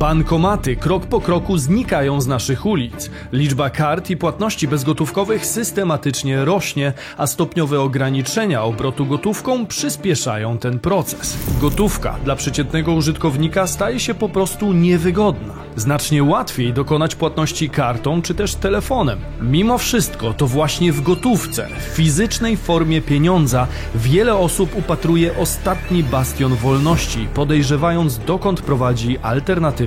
Bankomaty krok po kroku znikają z naszych ulic. Liczba kart i płatności bezgotówkowych systematycznie rośnie, a stopniowe ograniczenia obrotu gotówką przyspieszają ten proces. Gotówka dla przeciętnego użytkownika staje się po prostu niewygodna. Znacznie łatwiej dokonać płatności kartą czy też telefonem. Mimo wszystko to właśnie w gotówce, w fizycznej formie pieniądza, wiele osób upatruje ostatni bastion wolności, podejrzewając dokąd prowadzi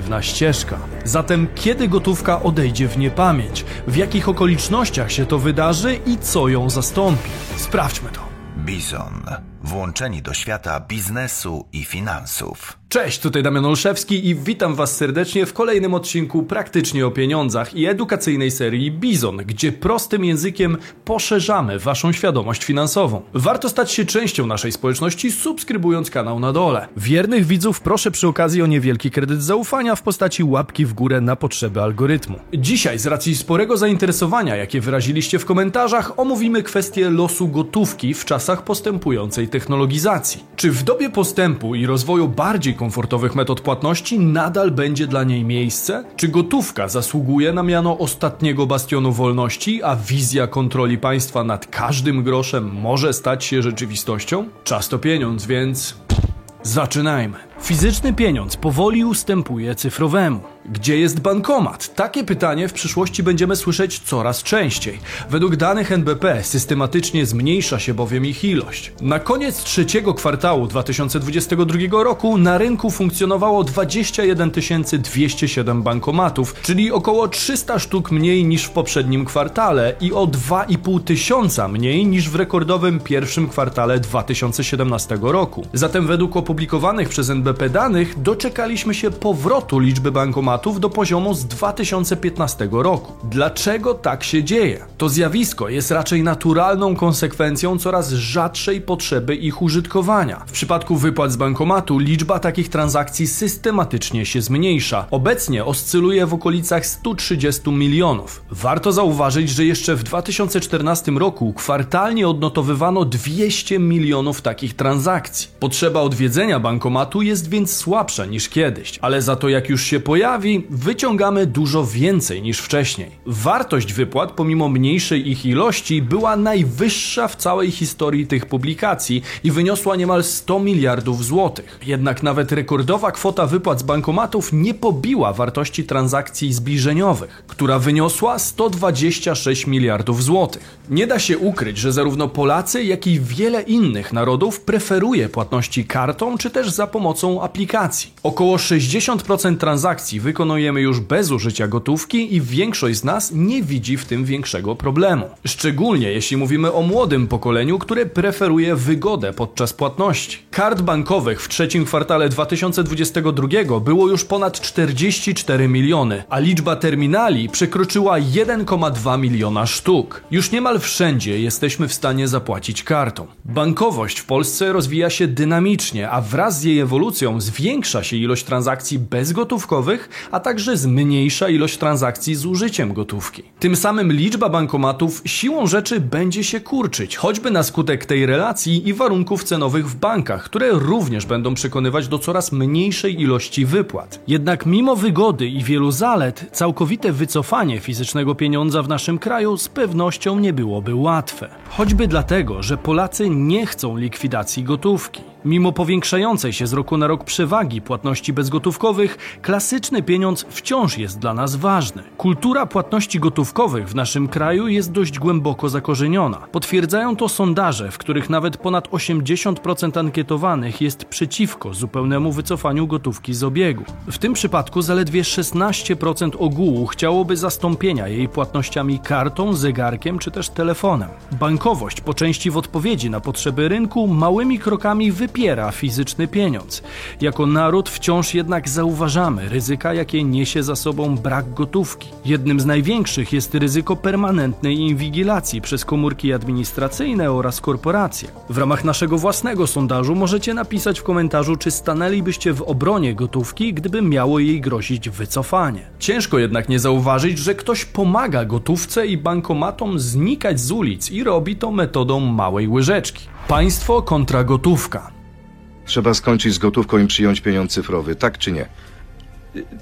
alternatywna ścieżka. Zatem kiedy gotówka odejdzie w niepamięć, w jakich okolicznościach się to wydarzy i co ją zastąpi? Sprawdźmy to. Bizon. Włączeni do świata biznesu i finansów. Cześć, tutaj Damian Olszewski i witam Was serdecznie w kolejnym odcinku praktycznie o pieniądzach i edukacyjnej serii Bizon, gdzie prostym językiem poszerzamy Waszą świadomość finansową. Warto stać się częścią naszej społeczności, subskrybując kanał na dole. Wiernych widzów proszę przy okazji o niewielki kredyt zaufania w postaci łapki w górę na potrzeby algorytmu. Dzisiaj, z racji sporego zainteresowania, jakie wyraziliście w komentarzach, omówimy kwestię losu gotówki w czasach postępującej technologizacji. Czy w dobie postępu i rozwoju bardziej komfortowych metod płatności nadal będzie dla niej miejsce? Czy gotówka zasługuje na miano ostatniego bastionu wolności, a wizja kontroli państwa nad każdym groszem może stać się rzeczywistością? Czas to pieniądz, więc zaczynajmy. Fizyczny pieniądz powoli ustępuje cyfrowemu. Gdzie jest bankomat? Takie pytanie w przyszłości będziemy słyszeć coraz częściej. Według danych NBP systematycznie zmniejsza się bowiem ich ilość. Na koniec trzeciego kwartału 2022 roku na rynku funkcjonowało 21 207 bankomatów, czyli około 300 sztuk mniej niż w poprzednim kwartale i o 2,5 tysiąca mniej niż w rekordowym pierwszym kwartale 2017 roku. Zatem według opublikowanych przez NBP danych doczekaliśmy się powrotu liczby bankomatów do poziomu z 2015 roku. Dlaczego tak się dzieje? To zjawisko jest raczej naturalną konsekwencją coraz rzadszej potrzeby ich użytkowania. W przypadku wypłat z bankomatu liczba takich transakcji systematycznie się zmniejsza. Obecnie oscyluje w okolicach 130 milionów. Warto zauważyć, że jeszcze w 2014 roku kwartalnie odnotowywano 200 milionów takich transakcji. Potrzeba odwiedzenia bankomatu jest więc słabsza niż kiedyś, ale za to jak już się pojawi, wyciągamy dużo więcej niż wcześniej. Wartość wypłat, pomimo mniejszej ich ilości, była najwyższa w całej historii tych publikacji i wyniosła niemal 100 miliardów złotych. Jednak nawet rekordowa kwota wypłat z bankomatów nie pobiła wartości transakcji zbliżeniowych, która wyniosła 126 miliardów złotych. Nie da się ukryć, że zarówno Polacy, jak i wiele innych narodów preferuje płatności kartą czy też za pomocą aplikacji. Około 60% transakcji wykonujemy już bez użycia gotówki i większość z nas nie widzi w tym większego problemu. Szczególnie jeśli mówimy o młodym pokoleniu, które preferuje wygodę podczas płatności. Kart bankowych w trzecim kwartale 2022 było już ponad 44 miliony, a liczba terminali przekroczyła 1,2 miliona sztuk. Już niemal wszędzie jesteśmy w stanie zapłacić kartą. Bankowość w Polsce rozwija się dynamicznie, a wraz z jej ewolucją zwiększa się ilość transakcji bezgotówkowych, a także zmniejsza ilość transakcji z użyciem gotówki. Tym samym liczba bankomatów siłą rzeczy będzie się kurczyć, choćby na skutek tej relacji i warunków cenowych w bankach, które również będą przekonywać do coraz mniejszej ilości wypłat. Jednak mimo wygody i wielu zalet, całkowite wycofanie fizycznego pieniądza w naszym kraju z pewnością nie byłoby łatwe. Choćby dlatego, że Polacy nie chcą likwidacji gotówki. Mimo powiększającej się z roku na rok przewagi płatności bezgotówkowych, klasyczny pieniądz wciąż jest dla nas ważny. Kultura płatności gotówkowych w naszym kraju jest dość głęboko zakorzeniona. Potwierdzają to sondaże, w których nawet ponad 80% ankietowanych jest przeciwko zupełnemu wycofaniu gotówki z obiegu. W tym przypadku zaledwie 16% ogółu chciałoby zastąpienia jej płatnościami kartą, zegarkiem czy też telefonem. Bankowość po części w odpowiedzi na potrzeby rynku małymi krokami wypiera fizyczny pieniądz. Jako naród wciąż jednak zauważamy ryzyka, jakie niesie za sobą brak gotówki. Jednym z największych jest ryzyko permanentnej inwigilacji przez komórki administracyjne oraz korporacje. W ramach naszego własnego sondażu możecie napisać w komentarzu, czy stanęlibyście w obronie gotówki, gdyby miało jej grozić wycofanie. Ciężko jednak nie zauważyć, że ktoś pomaga gotówce i bankomatom znikać z ulic i robi to metodą małej łyżeczki. Państwo kontra gotówka. Trzeba skończyć z gotówką i przyjąć pieniądz cyfrowy, tak czy nie?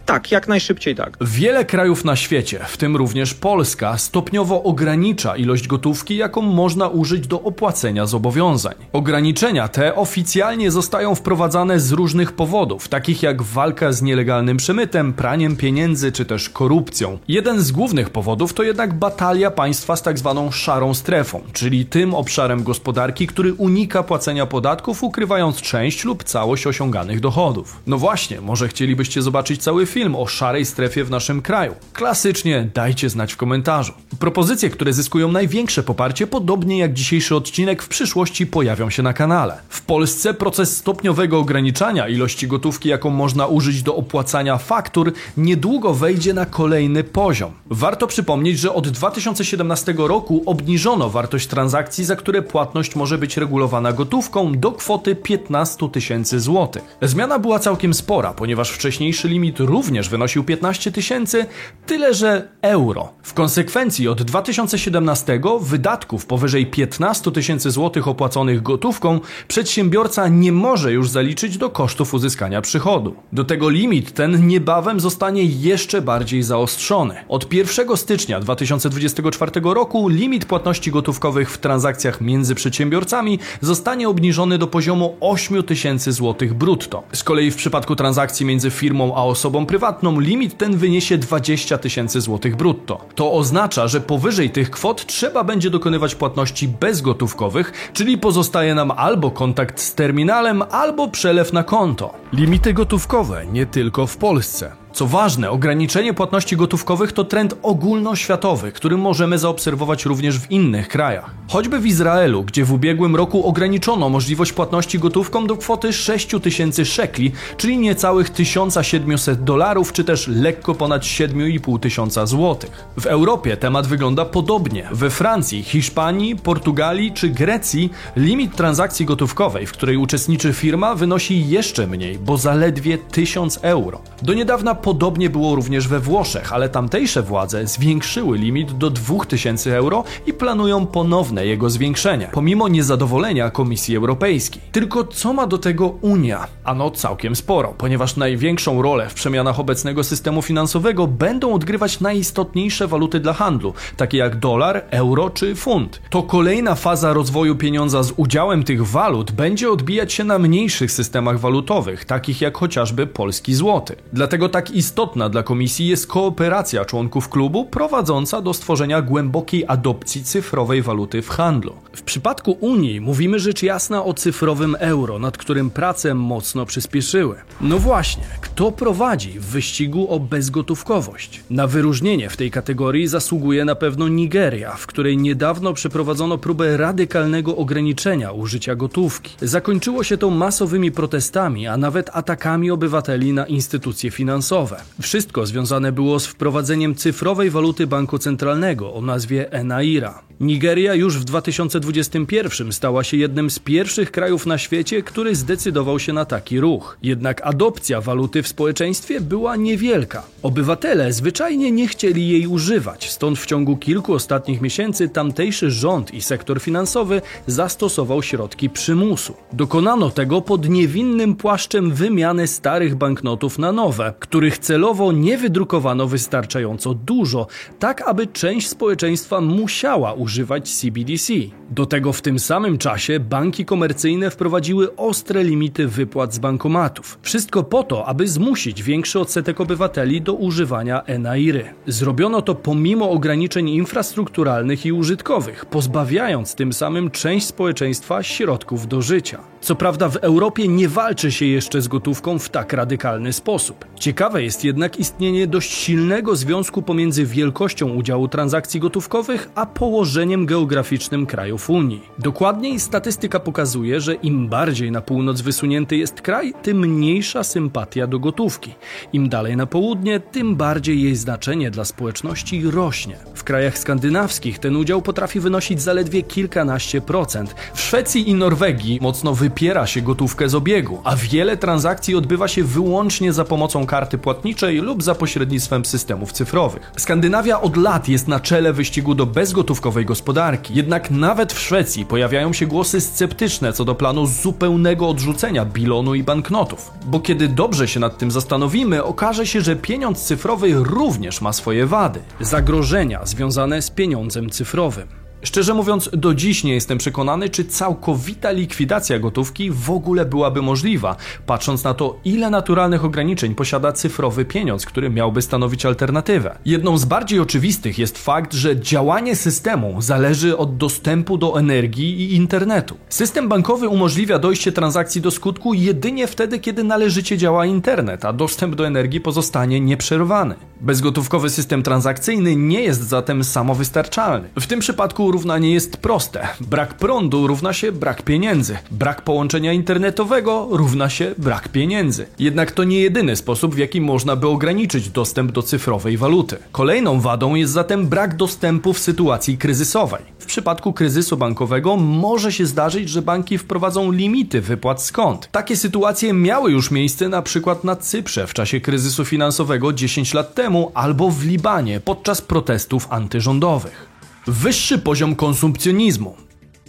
Tak, jak najszybciej tak. Wiele krajów na świecie, w tym również Polska, stopniowo ogranicza ilość gotówki, jaką można użyć do opłacenia zobowiązań. Ograniczenia te oficjalnie zostają wprowadzane z różnych powodów, takich jak walka z nielegalnym przemytem, praniem pieniędzy czy też korupcją. Jeden z głównych powodów to jednak batalia państwa z tak zwaną szarą strefą, czyli tym obszarem gospodarki, który unika płacenia podatków, ukrywając część lub całość osiąganych dochodów. No właśnie, może chcielibyście zobaczyć cały film o szarej strefie w naszym kraju. Klasycznie dajcie znać w komentarzu. Propozycje, które zyskują największe poparcie, podobnie jak dzisiejszy odcinek, w przyszłości pojawią się na kanale. W Polsce proces stopniowego ograniczania ilości gotówki, jaką można użyć do opłacania faktur, niedługo wejdzie na kolejny poziom. Warto przypomnieć, że od 2017 roku obniżono wartość transakcji, za które płatność może być regulowana gotówką do kwoty 15 tysięcy złotych. Zmiana była całkiem spora, ponieważ wcześniejszy limit również wynosił 15 tysięcy, tyle że euro. W konsekwencji od 2017 wydatków powyżej 15 tysięcy złotych opłaconych gotówką przedsiębiorca nie może już zaliczyć do kosztów uzyskania przychodu. Do tego limit ten niebawem zostanie jeszcze bardziej zaostrzony. Od 1 stycznia 2024 roku limit płatności gotówkowych w transakcjach między przedsiębiorcami zostanie obniżony do poziomu 8 tysięcy złotych brutto. Z kolei w przypadku transakcji między firmą a osobą prywatną limit ten wyniesie 20 tysięcy złotych brutto. To oznacza, że powyżej tych kwot trzeba będzie dokonywać płatności bezgotówkowych, czyli pozostaje nam albo kontakt z terminalem, albo przelew na konto. Limity gotówkowe nie tylko w Polsce. Co ważne, ograniczenie płatności gotówkowych to trend ogólnoświatowy, który możemy zaobserwować również w innych krajach. Choćby w Izraelu, gdzie w ubiegłym roku ograniczono możliwość płatności gotówką do kwoty 6 tysięcy szekli, czyli niecałych 1700 dolarów, czy też lekko ponad 7,5 tysiąca złotych. W Europie temat wygląda podobnie. We Francji, Hiszpanii, Portugalii czy Grecji limit transakcji gotówkowej, w której uczestniczy firma, wynosi jeszcze mniej, bo zaledwie 1000 euro. Do niedawna podobnie było również we Włoszech, ale tamtejsze władze zwiększyły limit do 2000 euro i planują ponowne jego zwiększenie, pomimo niezadowolenia Komisji Europejskiej. Tylko co ma do tego Unia? Ano całkiem sporo, ponieważ największą rolę w przemianach obecnego systemu finansowego będą odgrywać najistotniejsze waluty dla handlu, takie jak dolar, euro czy funt. To kolejna faza rozwoju pieniądza z udziałem tych walut będzie odbijać się na mniejszych systemach walutowych, takich jak chociażby polski złoty. Dlatego tak istotna dla Komisji jest kooperacja członków klubu prowadząca do stworzenia głębokiej adopcji cyfrowej waluty w handlu. W przypadku Unii mówimy rzecz jasna o cyfrowym euro, nad którym prace mocno przyspieszyły. No właśnie, kto prowadzi w wyścigu o bezgotówkowość? Na wyróżnienie w tej kategorii zasługuje na pewno Nigeria, w której niedawno przeprowadzono próbę radykalnego ograniczenia użycia gotówki. Zakończyło się to masowymi protestami, a nawet atakami obywateli na instytucje finansowe. Wszystko związane było z wprowadzeniem cyfrowej waluty banku centralnego o nazwie Enaira. Nigeria już w 2021 stała się jednym z pierwszych krajów na świecie, który zdecydował się na taki ruch. Jednak adopcja waluty w społeczeństwie była niewielka. Obywatele zwyczajnie nie chcieli jej używać, stąd w ciągu kilku ostatnich miesięcy tamtejszy rząd i sektor finansowy zastosował środki przymusu. Dokonano tego pod niewinnym płaszczem wymiany starych banknotów na nowe, których celowo nie wydrukowano wystarczająco dużo, tak aby część społeczeństwa musiała używać CBDC. Do tego w tym samym czasie banki komercyjne wprowadziły ostre limity wypłat z bankomatów. Wszystko po to, aby zmusić większy odsetek obywateli do używania Enairy. Zrobiono to pomimo ograniczeń infrastrukturalnych i użytkowych, pozbawiając tym samym część społeczeństwa środków do życia. Co prawda w Europie nie walczy się jeszcze z gotówką w tak radykalny sposób. Ciekawe jest jednak istnienie dość silnego związku pomiędzy wielkością udziału transakcji gotówkowych a położeniem geograficznym krajów Unii. Dokładniej statystyka pokazuje, że im bardziej na północ wysunięty jest kraj, tym mniejsza sympatia do gotówki. Im dalej na południe, tym bardziej jej znaczenie dla społeczności rośnie. W krajach skandynawskich ten udział potrafi wynosić zaledwie kilkanaście procent. W Szwecji i Norwegii mocno wypiera się gotówkę z obiegu, a wiele transakcji odbywa się wyłącznie za pomocą karty płatniczej lub za pośrednictwem systemów cyfrowych. Skandynawia od lat jest na czele wyścigu do bezgotówkowej gospodarki, jednak nawet w Szwecji pojawiają się głosy sceptyczne co do planu zupełnego odrzucenia bilonu i banknotów. Bo kiedy dobrze się nad tym zastanowimy, okaże się, że pieniądz cyfrowy również ma swoje wady. Zagrożenia związane z pieniądzem cyfrowym. Szczerze mówiąc, do dziś nie jestem przekonany, czy całkowita likwidacja gotówki w ogóle byłaby możliwa, patrząc na to, ile naturalnych ograniczeń posiada cyfrowy pieniądz, który miałby stanowić alternatywę. Jedną z bardziej oczywistych jest fakt, że działanie systemu zależy od dostępu do energii i internetu. System bankowy umożliwia dojście transakcji do skutku jedynie wtedy, kiedy należycie działa internet, a dostęp do energii pozostanie nieprzerwany. Bezgotówkowy system transakcyjny nie jest zatem samowystarczalny. W tym przypadku równanie jest proste. Brak prądu równa się brak pieniędzy. Brak połączenia internetowego równa się brak pieniędzy. Jednak to nie jedyny sposób, w jaki można by ograniczyć dostęp do cyfrowej waluty. Kolejną wadą jest zatem brak dostępu w sytuacji kryzysowej. W przypadku kryzysu bankowego może się zdarzyć, że banki wprowadzą limity wypłat kont. Takie sytuacje miały już miejsce na przykład na Cyprze w czasie kryzysu finansowego 10 lat temu albo w Libanie podczas protestów antyrządowych. Wyższy poziom konsumpcjonizmu.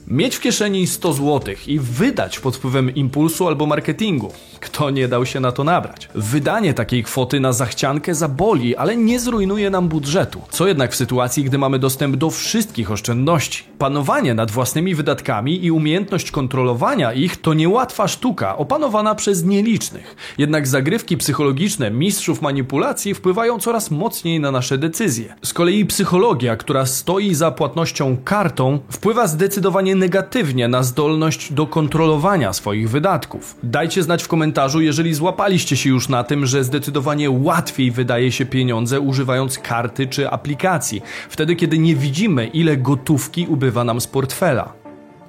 Mieć w kieszeni 100 zł i wydać pod wpływem impulsu albo marketingu. Kto nie dał się na to nabrać? Wydanie takiej kwoty na zachciankę zaboli, ale nie zrujnuje nam budżetu. Co jednak w sytuacji, gdy mamy dostęp do wszystkich oszczędności? Panowanie nad własnymi wydatkami i umiejętność kontrolowania ich to niełatwa sztuka, opanowana przez nielicznych. Jednak zagrywki psychologiczne mistrzów manipulacji wpływają coraz mocniej na nasze decyzje. Z kolei psychologia, która stoi za płatnością kartą, wpływa zdecydowanie negatywnie na zdolność do kontrolowania swoich wydatków. Dajcie znać w komentarzu, jeżeli złapaliście się już na tym, że zdecydowanie łatwiej wydaje się pieniądze używając karty czy aplikacji, wtedy kiedy nie widzimy, ile gotówki ubywa nam z portfela.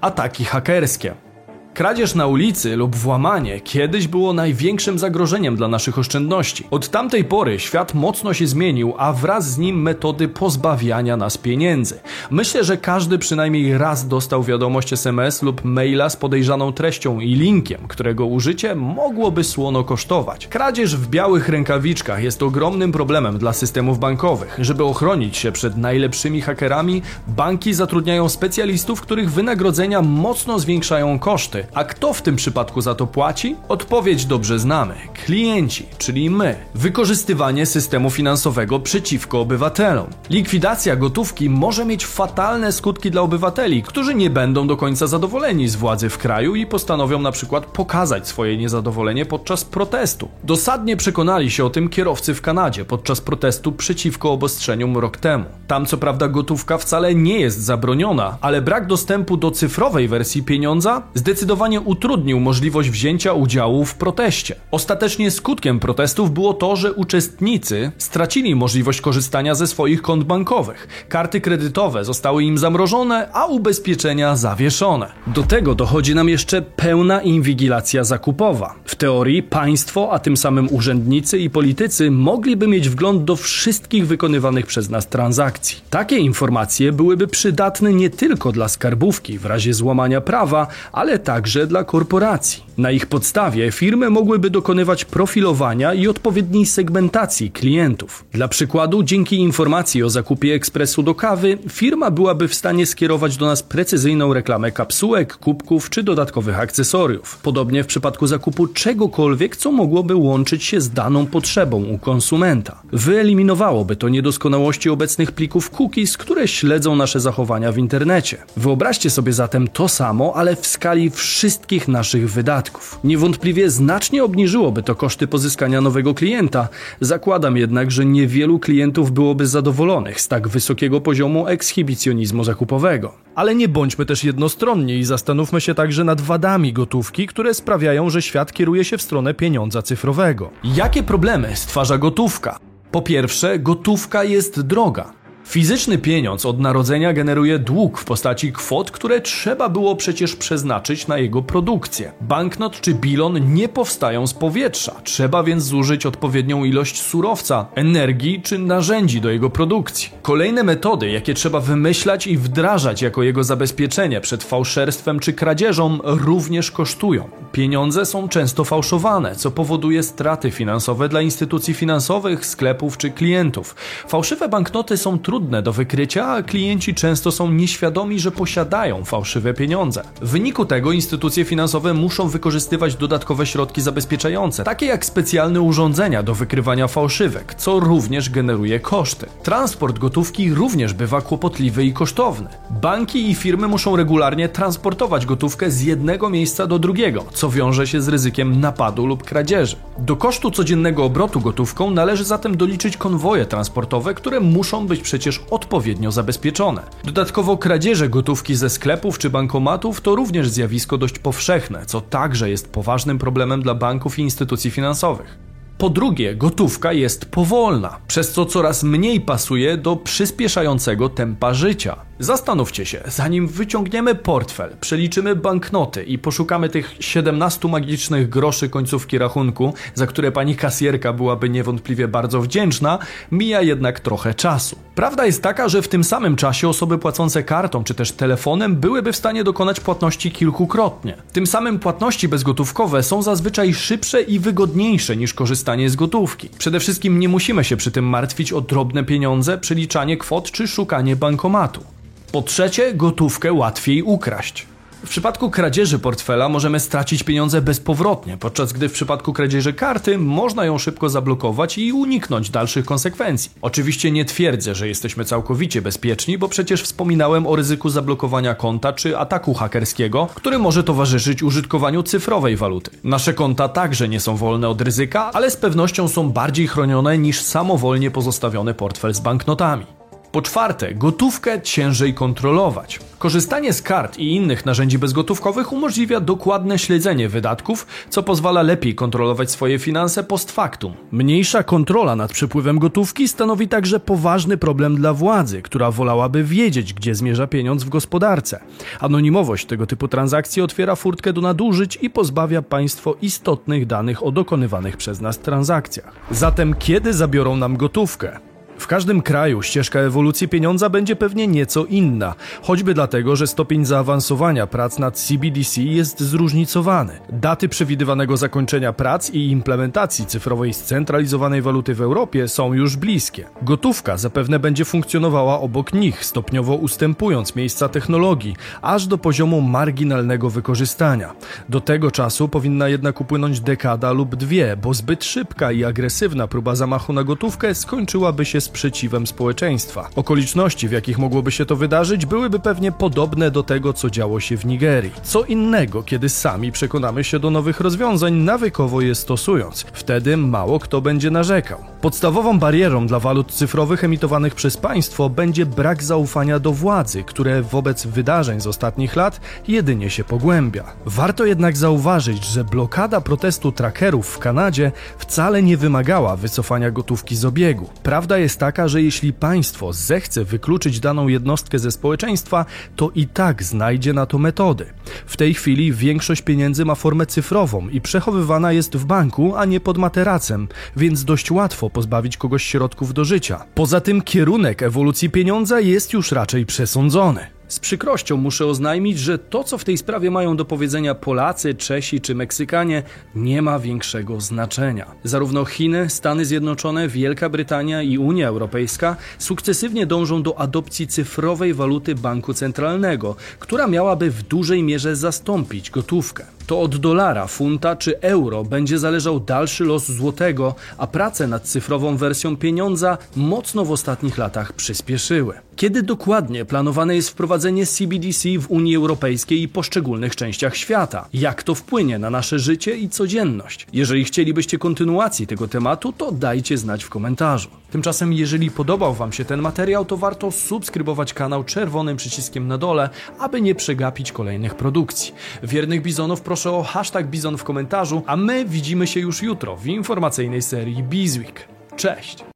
Ataki hakerskie. Kradzież na ulicy lub włamanie kiedyś było największym zagrożeniem dla naszych oszczędności. Od tamtej pory świat mocno się zmienił, a wraz z nim metody pozbawiania nas pieniędzy. Myślę, że każdy przynajmniej raz dostał wiadomość SMS lub maila z podejrzaną treścią i linkiem, którego użycie mogłoby słono kosztować. Kradzież w białych rękawiczkach jest ogromnym problemem dla systemów bankowych. Żeby ochronić się przed najlepszymi hakerami, banki zatrudniają specjalistów, których wynagrodzenia mocno zwiększają koszty a kto w tym przypadku za to płaci? Odpowiedź dobrze znamy. Klienci, czyli my. Wykorzystywanie systemu finansowego przeciwko obywatelom. Likwidacja gotówki może mieć fatalne skutki dla obywateli, którzy nie będą do końca zadowoleni z władzy w kraju i postanowią na przykład pokazać swoje niezadowolenie podczas protestu. Dosadnie przekonali się o tym kierowcy w Kanadzie podczas protestu przeciwko obostrzeniom rok temu. Tam co prawda gotówka wcale nie jest zabroniona, ale brak dostępu do cyfrowej wersji pieniądza zdecydowanie zdecydowanie utrudnił możliwość wzięcia udziału w proteście. Ostatecznie skutkiem protestów było to, że uczestnicy stracili możliwość korzystania ze swoich kont bankowych. Karty kredytowe zostały im zamrożone, a ubezpieczenia zawieszone. Do tego dochodzi nam jeszcze pełna inwigilacja zakupowa. W teorii państwo, a tym samym urzędnicy i politycy mogliby mieć wgląd do wszystkich wykonywanych przez nas transakcji. Takie informacje byłyby przydatne nie tylko dla skarbówki w razie złamania prawa, ale także także dla korporacji. Na ich podstawie firmy mogłyby dokonywać profilowania i odpowiedniej segmentacji klientów. Dla przykładu, dzięki informacji o zakupie ekspresu do kawy, firma byłaby w stanie skierować do nas precyzyjną reklamę kapsułek, kubków czy dodatkowych akcesoriów. Podobnie w przypadku zakupu czegokolwiek, co mogłoby łączyć się z daną potrzebą u konsumenta. Wyeliminowałoby to niedoskonałości obecnych plików cookies, które śledzą nasze zachowania w internecie. Wyobraźcie sobie zatem to samo, ale w skali wszystkich naszych wydatków. Niewątpliwie znacznie obniżyłoby to koszty pozyskania nowego klienta. Zakładam jednak, że niewielu klientów byłoby zadowolonych z tak wysokiego poziomu ekshibicjonizmu zakupowego. Ale nie bądźmy też jednostronni i zastanówmy się także nad wadami gotówki, które sprawiają, że świat kieruje się w stronę pieniądza cyfrowego. Jakie problemy stwarza gotówka? Po pierwsze, gotówka jest droga. Fizyczny pieniądz od narodzenia generuje dług w postaci kwot, które trzeba było przecież przeznaczyć na jego produkcję. Banknot czy bilon nie powstają z powietrza, trzeba więc zużyć odpowiednią ilość surowca, energii czy narzędzi do jego produkcji. Kolejne metody, jakie trzeba wymyślać i wdrażać jako jego zabezpieczenie przed fałszerstwem czy kradzieżą, również kosztują. Pieniądze są często fałszowane, co powoduje straty finansowe dla instytucji finansowych, sklepów czy klientów. Fałszywe banknoty są trudne do wykrycia, a klienci często są nieświadomi, że posiadają fałszywe pieniądze. W wyniku tego instytucje finansowe muszą wykorzystywać dodatkowe środki zabezpieczające, takie jak specjalne urządzenia do wykrywania fałszywek, co również generuje koszty. Transport gotówki również bywa kłopotliwy i kosztowny. Banki i firmy muszą regularnie transportować gotówkę z jednego miejsca do drugiego, co wiąże się z ryzykiem napadu lub kradzieży. Do kosztu codziennego obrotu gotówką należy zatem doliczyć konwoje transportowe, które muszą być przecież odpowiednio zabezpieczone. Dodatkowo kradzieże gotówki ze sklepów czy bankomatów to również zjawisko dość powszechne, co także jest poważnym problemem dla banków i instytucji finansowych. Po drugie, gotówka jest powolna, przez co coraz mniej pasuje do przyspieszającego tempa życia. Zastanówcie się, zanim wyciągniemy portfel, przeliczymy banknoty i poszukamy tych 17 magicznych groszy końcówki rachunku, za które pani kasjerka byłaby niewątpliwie bardzo wdzięczna, mija jednak trochę czasu. Prawda jest taka, że w tym samym czasie osoby płacące kartą czy też telefonem byłyby w stanie dokonać płatności kilkukrotnie. Tym samym płatności bezgotówkowe są zazwyczaj szybsze i wygodniejsze niż korzystanie z gotówki. Przede wszystkim nie musimy się przy tym martwić o drobne pieniądze, przeliczanie kwot czy szukanie bankomatu. Po trzecie, gotówkę łatwiej ukraść. W przypadku kradzieży portfela możemy stracić pieniądze bezpowrotnie, podczas gdy w przypadku kradzieży karty można ją szybko zablokować i uniknąć dalszych konsekwencji. Oczywiście nie twierdzę, że jesteśmy całkowicie bezpieczni, bo przecież wspominałem o ryzyku zablokowania konta czy ataku hakerskiego, który może towarzyszyć użytkowaniu cyfrowej waluty. Nasze konta także nie są wolne od ryzyka, ale z pewnością są bardziej chronione niż samowolnie pozostawiony portfel z banknotami. Po czwarte, gotówkę ciężej kontrolować. Korzystanie z kart i innych narzędzi bezgotówkowych umożliwia dokładne śledzenie wydatków, co pozwala lepiej kontrolować swoje finanse post factum. Mniejsza kontrola nad przepływem gotówki stanowi także poważny problem dla władzy, która wolałaby wiedzieć, gdzie zmierza pieniądz w gospodarce. Anonimowość tego typu transakcji otwiera furtkę do nadużyć i pozbawia państwo istotnych danych o dokonywanych przez nas transakcjach. Zatem kiedy zabiorą nam gotówkę? W każdym kraju ścieżka ewolucji pieniądza będzie pewnie nieco inna, choćby dlatego, że stopień zaawansowania prac nad CBDC jest zróżnicowany. Daty przewidywanego zakończenia prac i implementacji cyfrowej scentralizowanej waluty w Europie są już bliskie. Gotówka zapewne będzie funkcjonowała obok nich, stopniowo ustępując miejsca technologii, aż do poziomu marginalnego wykorzystania. Do tego czasu powinna jednak upłynąć dekada lub dwie, bo zbyt szybka i agresywna próba zamachu na gotówkę skończyłaby się sprzeciwem społeczeństwa. Okoliczności, w jakich mogłoby się to wydarzyć, byłyby pewnie podobne do tego, co działo się w Nigerii. Co innego, kiedy sami przekonamy się do nowych rozwiązań, nawykowo je stosując. Wtedy mało kto będzie narzekał. Podstawową barierą dla walut cyfrowych emitowanych przez państwo będzie brak zaufania do władzy, które wobec wydarzeń z ostatnich lat jedynie się pogłębia. Warto jednak zauważyć, że blokada protestu trackerów w Kanadzie wcale nie wymagała wycofania gotówki z obiegu. Prawda jest taka, że jeśli państwo zechce wykluczyć daną jednostkę ze społeczeństwa, to i tak znajdzie na to metody. W tej chwili większość pieniędzy ma formę cyfrową i przechowywana jest w banku, a nie pod materacem, więc dość łatwo pozbawić kogoś środków do życia. Poza tym kierunek ewolucji pieniądza jest już raczej przesądzony. Z przykrością muszę oznajmić, że to, co w tej sprawie mają do powiedzenia Polacy, Czesi czy Meksykanie, nie ma większego znaczenia. Zarówno Chiny, Stany Zjednoczone, Wielka Brytania i Unia Europejska sukcesywnie dążą do adopcji cyfrowej waluty banku centralnego, która miałaby w dużej mierze zastąpić gotówkę. To od dolara, funta czy euro będzie zależał dalszy los złotego, a prace nad cyfrową wersją pieniądza mocno w ostatnich latach przyspieszyły. Kiedy dokładnie planowane jest wprowadzenie CBDC w Unii Europejskiej i poszczególnych częściach świata? Jak to wpłynie na nasze życie i codzienność? Jeżeli chcielibyście kontynuacji tego tematu, to dajcie znać w komentarzu. Tymczasem, jeżeli podobał Wam się ten materiał, to warto subskrybować kanał czerwonym przyciskiem na dole, aby nie przegapić kolejnych produkcji. Wiernych bizonów proszę o hashtag bizon w komentarzu, a my widzimy się już jutro w informacyjnej serii Bizweek. Cześć!